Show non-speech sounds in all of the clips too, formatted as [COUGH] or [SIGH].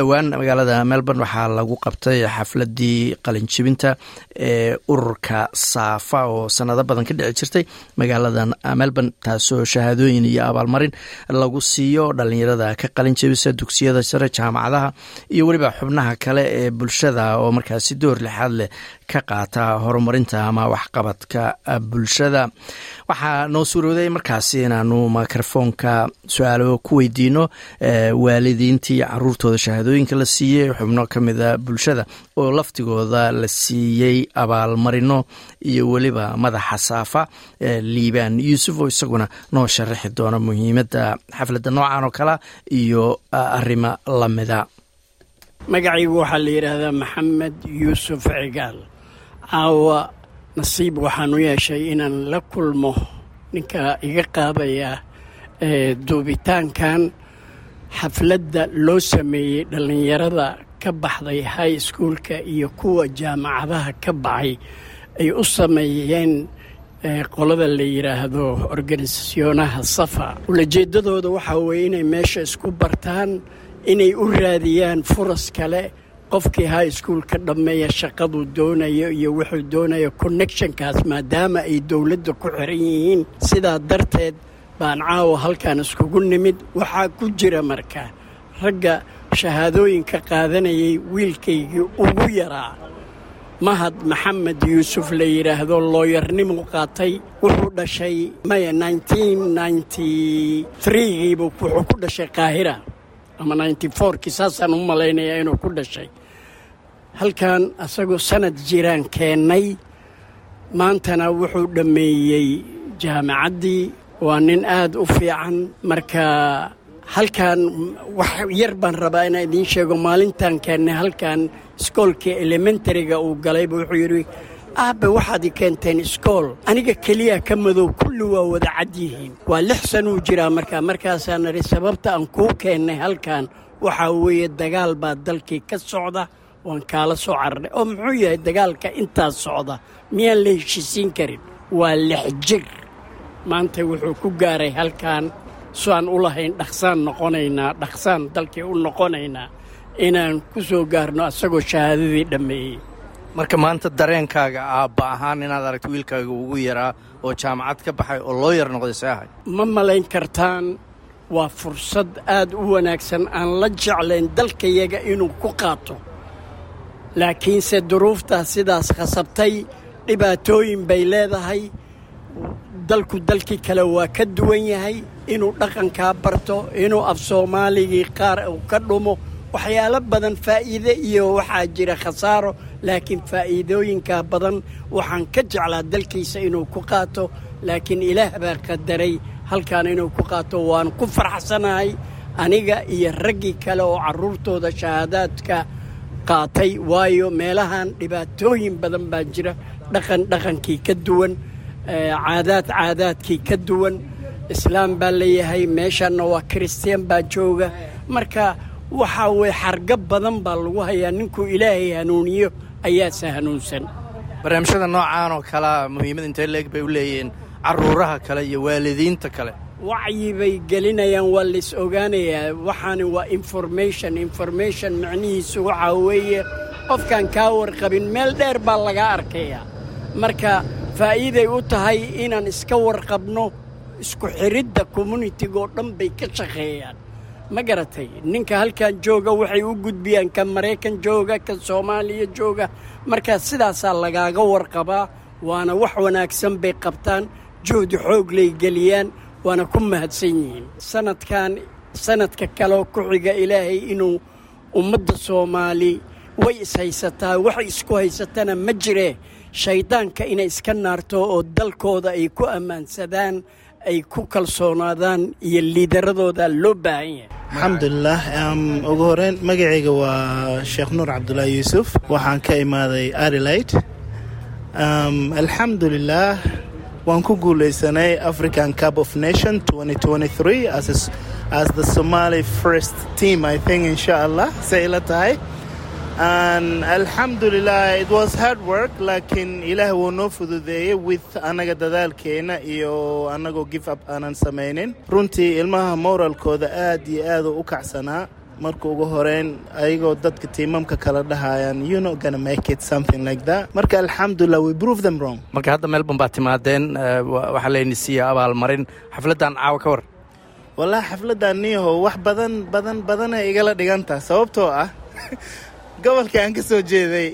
dhowaan magaalada melbourne waxaa lagu qabtay xafladii qalinjibinta ee ururka saafa oo sanado badan ka dhici jirtay magaalada melbourne taasoo shahaadooyin iyo abaalmarin lagu siiyo dhalinyarada ka qalinjibisa dugsiyada sare jaamacadaha iyo weliba xubnaha kale ee bulshada oo markaasi door lixaad leh ka qaata horumarinta ama waxqabadka bulshada. Waxaa noo suurooday markaasi inaanu mikrofoonka su'aalo ku weydiino waalidiintii caruurtooda shahaadooyinka la siiyey xubno ka mida bulshada oo laftigooda la siiyey abaalmarino iyo weliba madaxa saafa liibaan yuusuf oo isaguna noo sharaxi doona muhiimadda xafladda noocan oo kale iyo arrimo lamida magacaygu waxaa la yidhaahdaa maxamed yuusuf cigaal. Caawa nasiib waxaan u yeeshay inaan la kulmo ninka iga qaadaya duubitaankan xafladda loo sameeyey dhallinyarada ka baxday high schoolka iyo kuwa jaamacadaha ka baxay ay u sameeyeen qolada la yidhaahdo organisasyonaha safa. Ulajeeddadooda waxaa weeye inay meesha isku bartaan inay u raadiyaan furas kale qofkii high school ka dhammeeya shaqaduu doonayo iyo wuxuu doonayo connectionkaas maadaama ay dowladda ku xiran yihiin. Sidaa darteed baan caawa halkan iskugu nimid. Waxaa ku jira marka ragga shahaadooyinka qaadanayay wiilkaygii ugu yaraa. Mahad maxamed yuusuf la yidhaahdo looyarnimu qaatay wuxuu dhashay maya giibu wuxuu ku dhashay qaahira. Ama kii saasaan u malaynayaa inuu ku dhashay. Halkan asagoo sanad jiraan keennay maantana wuxuu dhammeeyey jaamacaddii waa nin aad u fiican. Marka halkan wax yar baan rabaa inaan idiin sheego maalintan keennay halkan iskoolkii elementariga uu galayba wuxuu yidhi aabbe waxaad i keenteen iskool? Aniga keliya ka madow kulli waa wada cad yihiin. Waa lix sanuu jiraa markaa markaasaan idhi sababta aan kuu keennay halkan waxaa weeye dagaal baa dalkii ka socda waan kaala soo cararnay. Oo muxuu yahay dagaalka intaas socda miyaan la heshisiin karin? Waa lix jir maanta wuxuu ku gaaray halkan so aan u lahayn dhaqsaan noqonaynaa dhaqsaan dalkii u noqonaynaa inaan ku soo gaarno asagoo shahaadadii dhammeeyey. Marka maanta dareenkaaga aabba ahaan inaad aragto wiilkaaga ugu yaraa oo jaamacad ka baxay oo loo yar noqday see ahay? Ma malayn kartaan waa fursad aad u wanaagsan. Aan la jeclayn dalkayaga inuu ku qaato. Laakiinse duruuftaas sidaas khasabtay dhibaatooyin bay leedahay dalku dalkii kale waa ka duwan yahay inuu dhaqankaa barto inuu af soomaaligii qaar uu ka dhumo waxyaalo badan faa'iide iyo waxaa jira khasaaro laakiin faa'iidooyinkaa badan waxaan ka jeclaa dalkiisa inuu ku qaato laakiin ilaah baa qadaray halkan inuu ku qaato waan ku farxsanahay aniga iyo raggii kale oo carruurtooda shahaadaadka qaatay waayo meelahan dhibaatooyin badan baa jira dhaqan dhaqankii ka duwan caadaad caadaadkii ka duwan islaam baa leeyahay meeshanna waa kiristiyaan baa jooga. Marka waxaa weye xarga badan baa lagu hayaa ninkuu ilaahay hanuuniyo ayaase hanuunsan barnaamijyada noocaan oo kalea muhiimad intee leeg bay u leeyihiin carruuraha kale iyo waalidiinta kale? Wacyi bay gelinayaan waa lais ogaanayaa. Waxaani waa information information macnihiisu waxaa weeye qofkaan kaa warqabin meel dheer baa lagaa arkayaa. Marka faa'iiday u tahay inaan iska warqabno isku xiridda communitigaoo dhan bay ka shaqeeyaan. Ma garatay? Ninka halkan jooga waxay u gudbiyaan kan maraykan jooga kan soomaaliya jooga. Markaa sidaasaa lagaaga warqabaa waana wax wanaagsan bay qabtaan juhdi xoog lay geliyaan waana ku mahadsan yihiin. Sanadkan sanadka kaleoo ku xiga ilaahay inuu ummadda soomaali way ishaysataa waxay isku haysatana ma jiree shayddaanka inay iska naarto oo dalkooda ay ku ammaansadaan ay ku kalsoonaadaan iyo liidaradooda loo baahan yahay. Alxamdulilah ugu horeyn magacayga waa sheekh nuur cabdulaahi yuusuf. Waxaan ka imaaday adelaide alxamdulilah waan ku guuleysanay african cup of nation as the somali first team i think insha allah. Say ila tahay alxamdulilah it was hard work laakiin ilaah wuu noo fududeeyey with annaga dadaalkeena iyo annagoo give up aanan samaynin. Runtii ilmaha moralkooda aad iyo aaduu u kacsanaa. Marka ugu horeyn ayagoo dadka tiimamka kala dhahayaan you not gonna make it something like that. Marka alxamdulilah we prove them wrong. Marka hadda melbourne baa timaadeen waxaa layni siiya abaalmarin xafladdan caawa ka war. Wallahi xafladdan niyaho wax badan badan badanay igala dhigantaha sababtoo ah [LAUGHS] gobolka aan ka soo jeeday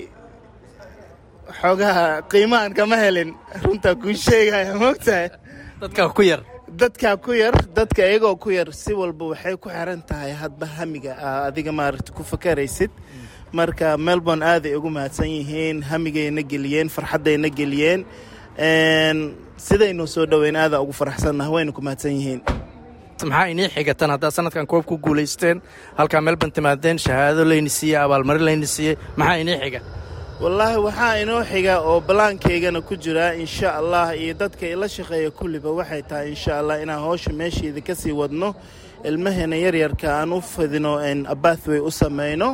xoogaha qiimahan kama helin runtaa kuu sheegaya moogtahay? Dadkaa ku yar. Dadkaa ku yar dadka iyagoo ku yar si walba waxay ku xiran tahay hadba hamiga aa adiga maaragta ku fakaraysid. Marka melbourne aaday ugu mahadsan yihiin hamigayna geliyeen farxaddayna geliyeen. Sidaynu soo dhoweyn aadaa ugu faraxsannaha wayna ku mahadsan yihiin maxaa inii xigatan haddaad sanadkan koob ku guulaysteen halkaa melbourne timaadeen shahaado layni siiyey abaalmarin layni siiyey maxaa inii xiga? Wallaahi waxaa inoo xiga oo ballaankaygana ku jira insha allah iyo dadka ila shaqeeya kulliba waxay tahay insha allah inaan howsha meesheeda ka wadno ilmaheena yaryarka aan u fidino abathway u samayno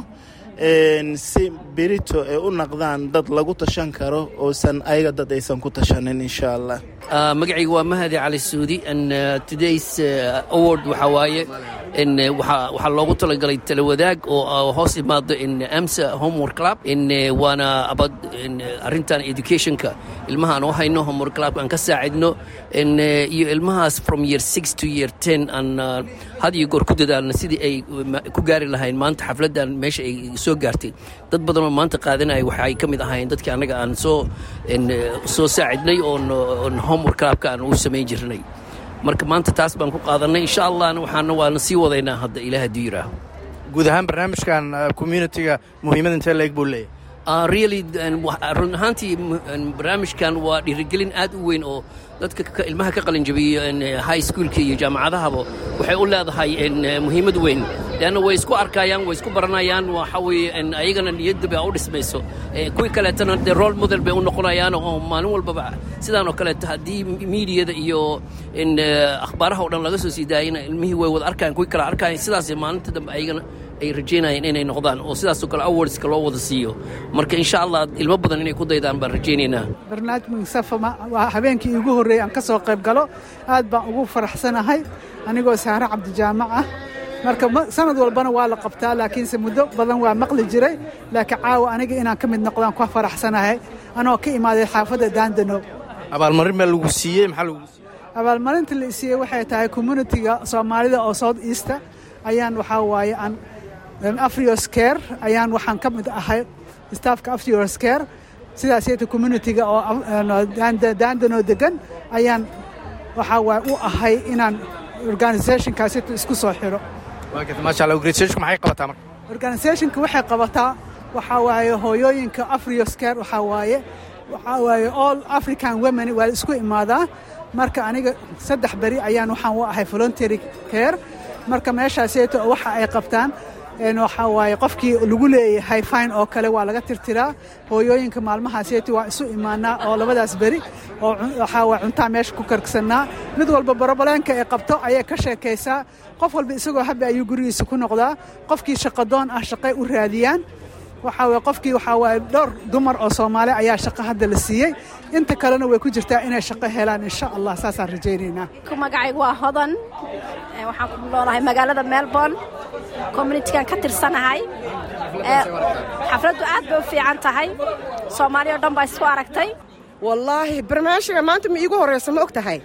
si berito ay u naqdaan dad lagu tashan karo oosan ayaga dad aysan ku tashanin insha allah magacayga waa mahadi cali suudi todays award waxaa waaye waxaa loogu talagalay talawadaag oo hoos imaado amsa homework club waana abad arrintan educationka ilmaha aan u hayno homework club aan ka saacidno iyo ilmahaas from year six to year ten aan had iyo goor ku dadaalno sidii ay ku gaari lahayn maanta xafladdan meesha ay soo gaartay. Dad badanoo maanta qaadanaya waxay ka mid ahayn dadkii annaga aan soo soo saacidnay oon homework clubka aan u samayn jirnay. Marka maanta taas baan ku qaadanay insha allahna waxaana waana sii wadaynaa hadda ilaah hadduu yidhaaho. Guud ahaan barnaamijkan communitiga muhiimad intee leeg buu leeyahy really run ahaantii barnaamijkan waa dhiirigelin aad u weyn oo dadka ilmaha ka qalinjabiya high schoolka iyo jaamacadahaba waxay u leedahay muhiimad weyn. Leanna way isku arkayaan way isku baranayaan waxa weeye ayagana niyadda baa u dhismayso. Kuwii kaleetana dee role model bay u noqonayaan oo maalin walbaba sidaan oo kaleeto haddii miidiyada iyo akhbaaraha o dhan laga soo sii daayana ilmihii way wada arkayan kuwii kale arkayan sidaas maalinta dambe ayagana ay rajaynayeen inay noqdaan oo sidaasoo kale awardska loo wada siiyo. Marka insha allah ilmo badan inay ku daydaan baan rajaynaynaa. Barnaamij safama waa habeenkii iigu horreeyey aan ka soo qayb galo. Aad baan ugu faraxsanahay anigoo saare cabdijaamac ah. Marka sanad walbana waa la qabtaa laakiinse muddo badan waa maqli jiray. Laakiin caawa aniga inaan ka mid noqdaan ku faraxsanahay. Anoo ka imaaday xaafadda daandano. Abaalmarin baa lagu siiyey maxaa lagu siiyey? Abaalmarinta la siiyey waxay tahay communitiga soomaalida oo south easta. Ayaan waxaa waaye aan afrioscare ayaan waxaan ka mid ahay staafka afrioscare sidaasayta communitiga oo daandanoo degan ayaan waxaa waaye u ahay inaan organisationkaasita isku soo marka? Organisationka waxay qabataa waxaa waaye hooyooyinka afrioscare waxaa waaye waxaa waaye all african women waa isku imaadaa. Marka aniga saddex beri ayaan waxaan u ahay voluntary care. Marka meeshaaseyto waxa ay qabtaan waxaa waaye qofkii lagu leeyahay fine oo kale waa laga tirtiraa. Hooyooyinka maalmahaaseyto waa isu imaanaa oo labadaas beri oo waxaa waa cuntaa meesha ku kargsannaa mid walba borobaleenka ay qabto ayay ka sheekaysaa. Qof walba isagoo habbi ayuu gurigiisa ku noqdaa. Qofkii shaqadoon ah shaqay u raadiyaan waxaa waye qofkii waxaa waaye dhowr dumar oo soomaali ayaa shaqo hadda la siiyey. Inta kalena way ku jirtaa inay shaqo helaan insha allah saasaan rajaynaynaa. Magacaygu waa hodan. Waxaan ku noolahay magaalada melbourne. Communitigan ka tirsanahay. Xafladdu aad bay u fiican tahay. Soomaaliya o dhan baa isku aragtay. Wallaahi barnaamijka maanta ma iigu horeysa ma og tahay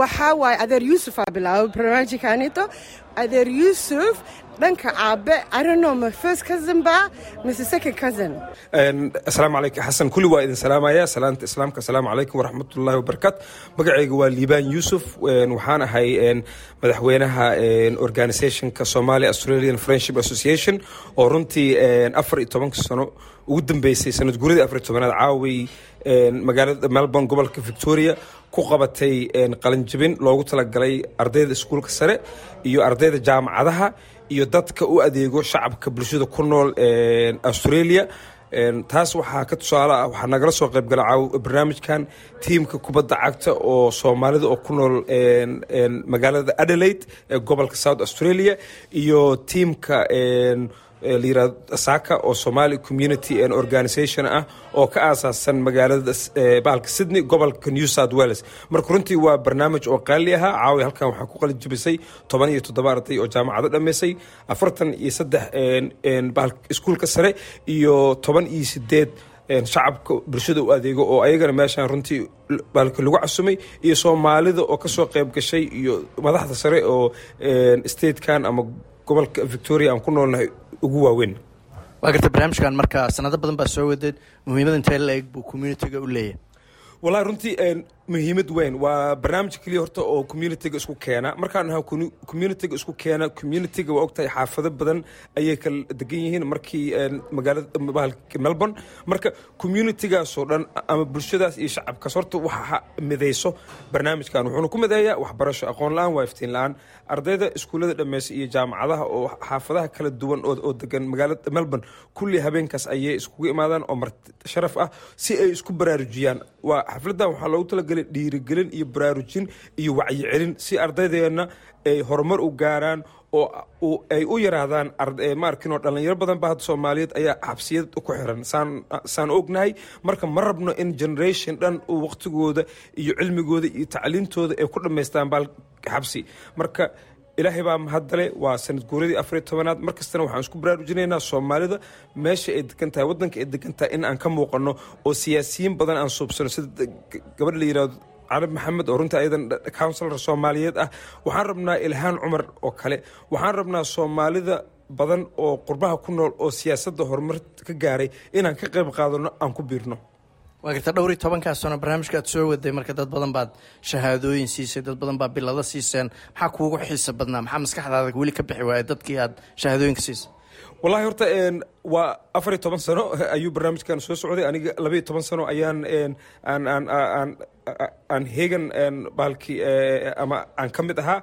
waxaa waaye adeer yuusuf aa bilaabay barnaamijkanito adeer yuusuf dhanka aabe arino ma first cousin ba mise second cousin. Asalaamu calaykum xasan kulli waa idin salaamaya. Salaanta islaamka asalaamu calaykum waraxmatullaahi wabarakaatu. Magacayga waa liibaan yuusuf. Waxaan ahay madaxweynaha organisationka somalia australian friendship association oo runtii afar iyo tobanka sano ugu dambeysay sanad guuradii afar iyo tobanaad caaway magaalada melbourne gobolka victoria ku qabatay qalinjabin loogu talagalay ardayda iskuulka sare iyo ardayda jaamacadaha iyo dadka u adeego shacabka bulshada ku nool australia. Taas waxaa ka tusaale ah waxaa nagala soo qaybgala barnaamijkan tiimka kubadda cagta oo soomaalida oo ku nool magaalada adelaide ee gobolka south australia iyo tiimka la saka oo somali community and organisation ah oo ka aasaasan magaalada bahalka sydney gobolka new south wales. Marka runtii waa barnaamij oo qaali ahaa. Caawi halkan waxaa ku qalin jabisay toban iyo toddoba arday oo jaamacado dhammaysay afartan iyo saddex iskuulka sare iyo toban iyo sideed shacabka bulshada u adeego oo ayagana meeshaan runtii baalka lagu casumay iyo soomaalida oo ka soo qayb gashay iyo madaxda sare oo statekan ama gobolka victoria aan ku noolnahay ugu waaweyn. Waa garta barnaamijkan marka sanado badan baa soo wadeed muhiimada intee la eg buu communitiga u leeyahay. Wallahi runtii muhiimad weyn. Waa barnaamij keliya horta oo communitiga isku keena. Markaan ahaa communitiga isku keena communitiga waa ogtahay xaafado badan ayay kala degan yihiin. Markii magaalada melbourne marka communitigaasoo dhan ama bulshadaas iyo shacabkaas horta waxa midayso. Barnaamijkan wuxuuna ku mideeyaa waxbarasho aqoon la'aan waa iftiin la'aan. Ardayda iskuullada dhameysa iyo jaamacadaha oo xaafadaha kala duwan oo degan magaalada melbourne kulli habeenkaas ayay iskugu imaadaan oo marti sharaf ah si ay isku baraarujiyaan. Waa xafladan waxaa loogu talagalay dhiirigelin iyo baraarujin iyo wacyicelin si ardaydeena ay horumar u gaaraan oo ay u yaraadaan maarkinoo dhalinyaro badan ba hadda soomaaliyeed ayaa xabsiyad ku xiran. Saan ognahay marka ma rabno in generation dhan uu waqtigooda iyo cilmigooda iyo tacliintooda ay ku dhammaystaan baal xabsi marka ilaahay baa mahadale waa sanad guuradii afariyo tobanaad. Mar kastana waxaan isku baraarujinaynaa soomaalida meesha ay degan tahay waddanka ay degan tahay in aan ka muuqano oo siyaasiyiin badan aan suubsano sida gabadha la yiraahdo carab maxamed oo runtii ayadan counsilor soomaaliyeed ah. Waxaan rabnaa ilhaan cumar oo kale. Waxaan rabnaa soomaalida badan oo qurbaha ku nool oo siyaasadda horumar ka gaaray inaan ka qayb qaadano aan ku biirno waa garta dhowr iyo tobankaas sano barnaamijka aad soo waday marka dad badan baad shahaadooyin siisay dad badan baa bilado siiseen maxaa kuugu xiisa badnaa? Maxaa maskaxdaada weli ka bixi waaya dadkii aad shahaadooyinka siisay? Wallahi horta waa afar iyo toban sano [LAUGHS] ayuu barnaamijkan soo socday. Aniga labaiyo toban sano ayaan aan aan aan aan heegan baalkii ama aan ka mid ahaa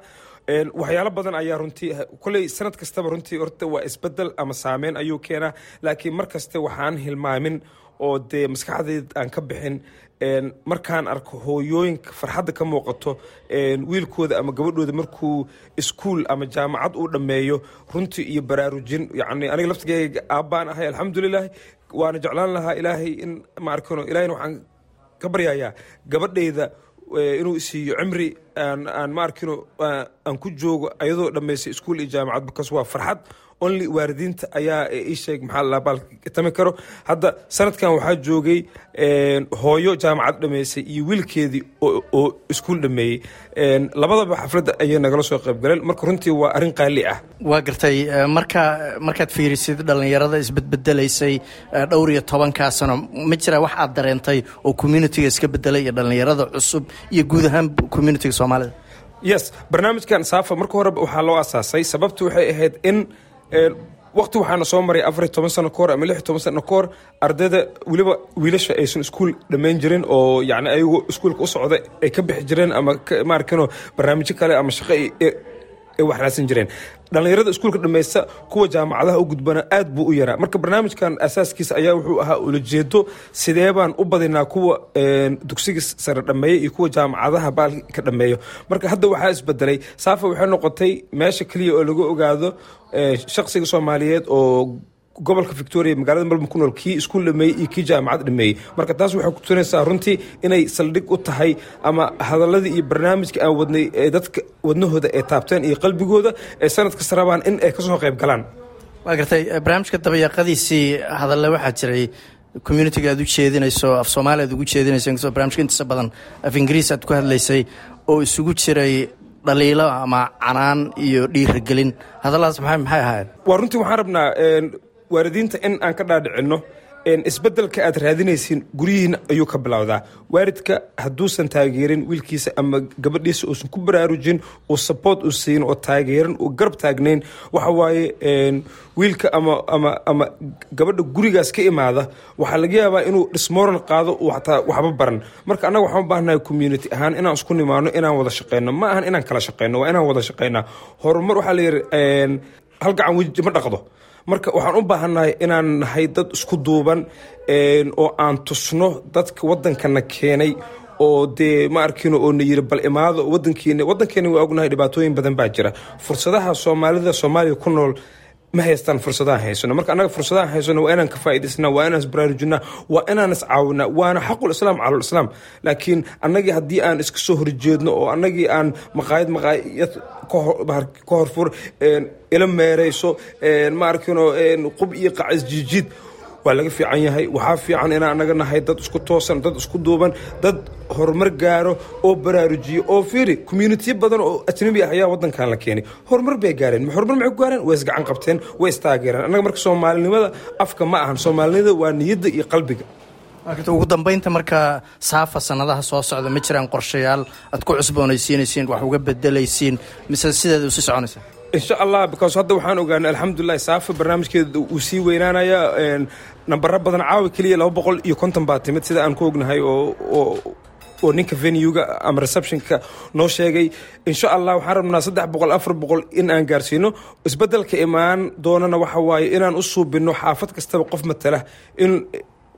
waxyaalo badan ayaa runtii kolley sanad kastaba runtii horta waa isbeddel ama saameyn ayuu keenaa. Laakiin mar kaste waxaan hilmaamin oo dee maskaxdeed aan ka bixin markaan arko hooyooyinka farxadda ka muuqato wiilkooda ama gabadhooda markuu iskuul ama jaamacad uu dhammeeyo runtii iyo baraarujin yani aniga laftigeyga aabbaan ahay alxamdulilah waana jeclaan lahaa ilaahay in ma arkano ilahayna waxaan ka baryayaa gabadhayda inuu siiyo cimri aan arkino aan ku joogo ayadoo dhammaysay iskuul iyo jaamacad because waa farxad only waalidiinta ayaa ii sheeg maxaa la baaltami karo. Hadda sanadkan waxaa joogay hooyo jaamacad dhammaysay iyo wiilkeedii oo iskuul dhameeyey labadaba xafladda ayay nagala soo qayb galeen. Marka runtii waa arrin qaali ah. Waa gartay marka markaad fiirisid dhallinyarada isbedbedelaysay dhowr iyo tobankaa sano ma jira wax aad dareentay oo communitiga iska bedelay iyo dhallinyarada cusub iyo guud ahaan communitiga soomaalida? Yes barnaamijkan saafa marka horeba waxaa loo asaasay sababtu waxay ahayd in waqti waxaana soo maray afariy toban sano kahor ama lix toban sano kahor ardayda weliba wiilasha aysan iskuul dhammayn jirin oo yani ayagu iskuulka u socda ay ka bixi jireen ama maarkano barnaamijyo kale ama shaqo ay wax raadsan jireen. Dhallinyarada iskuulka dhammaysta kuwa jaamacadaha u gudbana aad buu u yaraa. Marka barnaamijkan asaaskiisa ayaa wuxuu ahaa ulajeedo sidee baan u badinaa kuwa dugsiga sare dhammeeya iyo kuwa jaamacadaha baalka dhammeeyo marka hadda waxaa isbedelay saafa waxay noqotay meesha keliya oo lagu ogaado shaqsiga soomaaliyeed oo gobolka victoria magaalada melbourne ku nool kii iskuul dhameeyey iyo kii jaamacad dhameeyey marka taas waxay ku tusinaysaa runtii inay saldhig u tahay ama hadaladii iyo barnaamijka aan wadnay ee dadka wadnahooda ay taabteen iyo qalbigooda ee sanad kasta rabaan in ay ka soo qayb galaan. Waa gartay barnaamijka dabayaaqadiisii hadalle waxaa jiray communitiga aad u jeedinayso af soomaaliya aad ugu jeedinayso inkastoo barnamijka intiisa badan af ingiriis aad ku hadlaysay oo isugu jiray dhaliilo ama canaan iyo dhiirigelin hadalladaas maxay maxay ahaayeen? Waa runtii waxaan rabnaa waalidiinta in aan ka dhaadhicinno isbeddelka aad raadinaysiin guryihiin ayuu ka bilowdaa. Waalidka hadduusan taageerin wiilkiisa ama gabadhiisa uusan ku baraarujin uu saboort u siin oo taageerin uu garab taagnayn waxa waaye wiilka ama ama ama gabadha gurigaas ka imaada waxaa laga yaabaa inuu dhismoral qaado uu hataa waxba baran. Marka annaga waxaan u baahnahay community ahaan inaan isku nimaano inaan wada shaqeyno. Ma ahan inaan kala shaqeyno waa inaan wada shaqeynaa. Horumar waxaa la yidhi hal gacan weji ma dhaqdo marka waxaan u baahannahay inaan nahay dad isku duuban oo aan tusno dadka waddankana keenay oo dee ma arkino oo na yiri bal imaado wadankeena wadankeena waa ognahay dhibaatooyin badan baa jira. Fursadaha soomaalida soomaaliya ku nool ma haystaan fursadahan haysano. Marka annaga fursadahan haysano waa inaan ka faa'idaysnaa waa inaan isbaraarujinaa waa inaan iscaawinaa waana xaqul islaam cala lislaam laakiin annagii haddii aan iska soo horjeedno oo annagii aan maqaayad maqaayad ka horfur ila meerayso ma arkino qub iyo qacis jiijiid waa laga fiican yahay. Waxaa fiican inaan anaga nahay dad isku toosan dad isku duuban dad horumar gaaro oo baraarujiyo oo fiiri communitiyo badan oo ajnabi ah ayaa wadankan la keenay. Horumar bay gaareen. Horumar maxay ku gaareen? Way isgacan qabteen way istaageereen annaga marka soomaalinimada afka ma ahan. Soomaalinimada waa niyadda iyo qalbiga. Ugu dambeynta marka saafa sanadaha soo socda ma jiraan qorshayaal. Aad ku cusboonaysiinaysiin wax uga bedelaysiin mise sideeda u sii soconaysa insha allah because hadda waxaan ogaanay alxamdulilah saafa barnaamijkeeda uu sii weynaanaya nambaro badan caawa keliya laba boqol iyo konton baa timid sida aan ku ognahay oo oo ninka venuega ama receptionka noo sheegay. Insha allah waxaan rabnaa saddex boqol afar boqol in aan gaarsiino. Isbeddelka imaan doonana waxa waaye inaan u suubinno xaafad kastaba qof matala in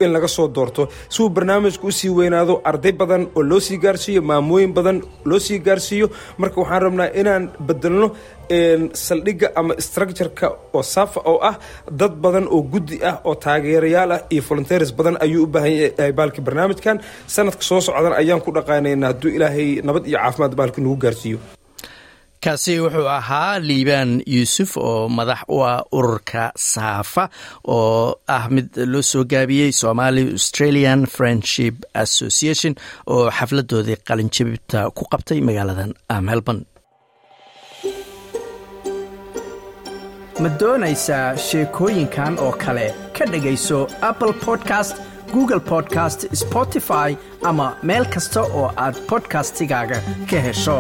in laga soo doorto. Si uu barnaamijku u sii weynaado arday badan oo loo sii gaarsiiyo maamooyin badan loo sii gaarsiiyo. Marka waxaan rabnaa inaan bedelno saldhigga ama structureka oo safa oo ah dad badan oo guddi ah oo taageerayaal ah iyo volunteers badan ayuu u baahan yahay baalki barnaamijkan. Sanadka soo socdan ayaan ku dhaqaanayna hadduu ilaahay nabad iyo caafimaad baalki nagu gaarsiiyo kaasi wuxuu ahaa liibaan yuusuf oo madax u ah ururka saafa oo ah mid loo soo gaabiyey somali australian friendship association oo xafladoodii qalinjabibta ku qabtay magaaladan melbourne. Ma doonaysaa sheekooyinkan oo kale? Ka dhegayso apple podcast google podcast spotify ama meel kasta oo aad bodkastigaaga ka hesho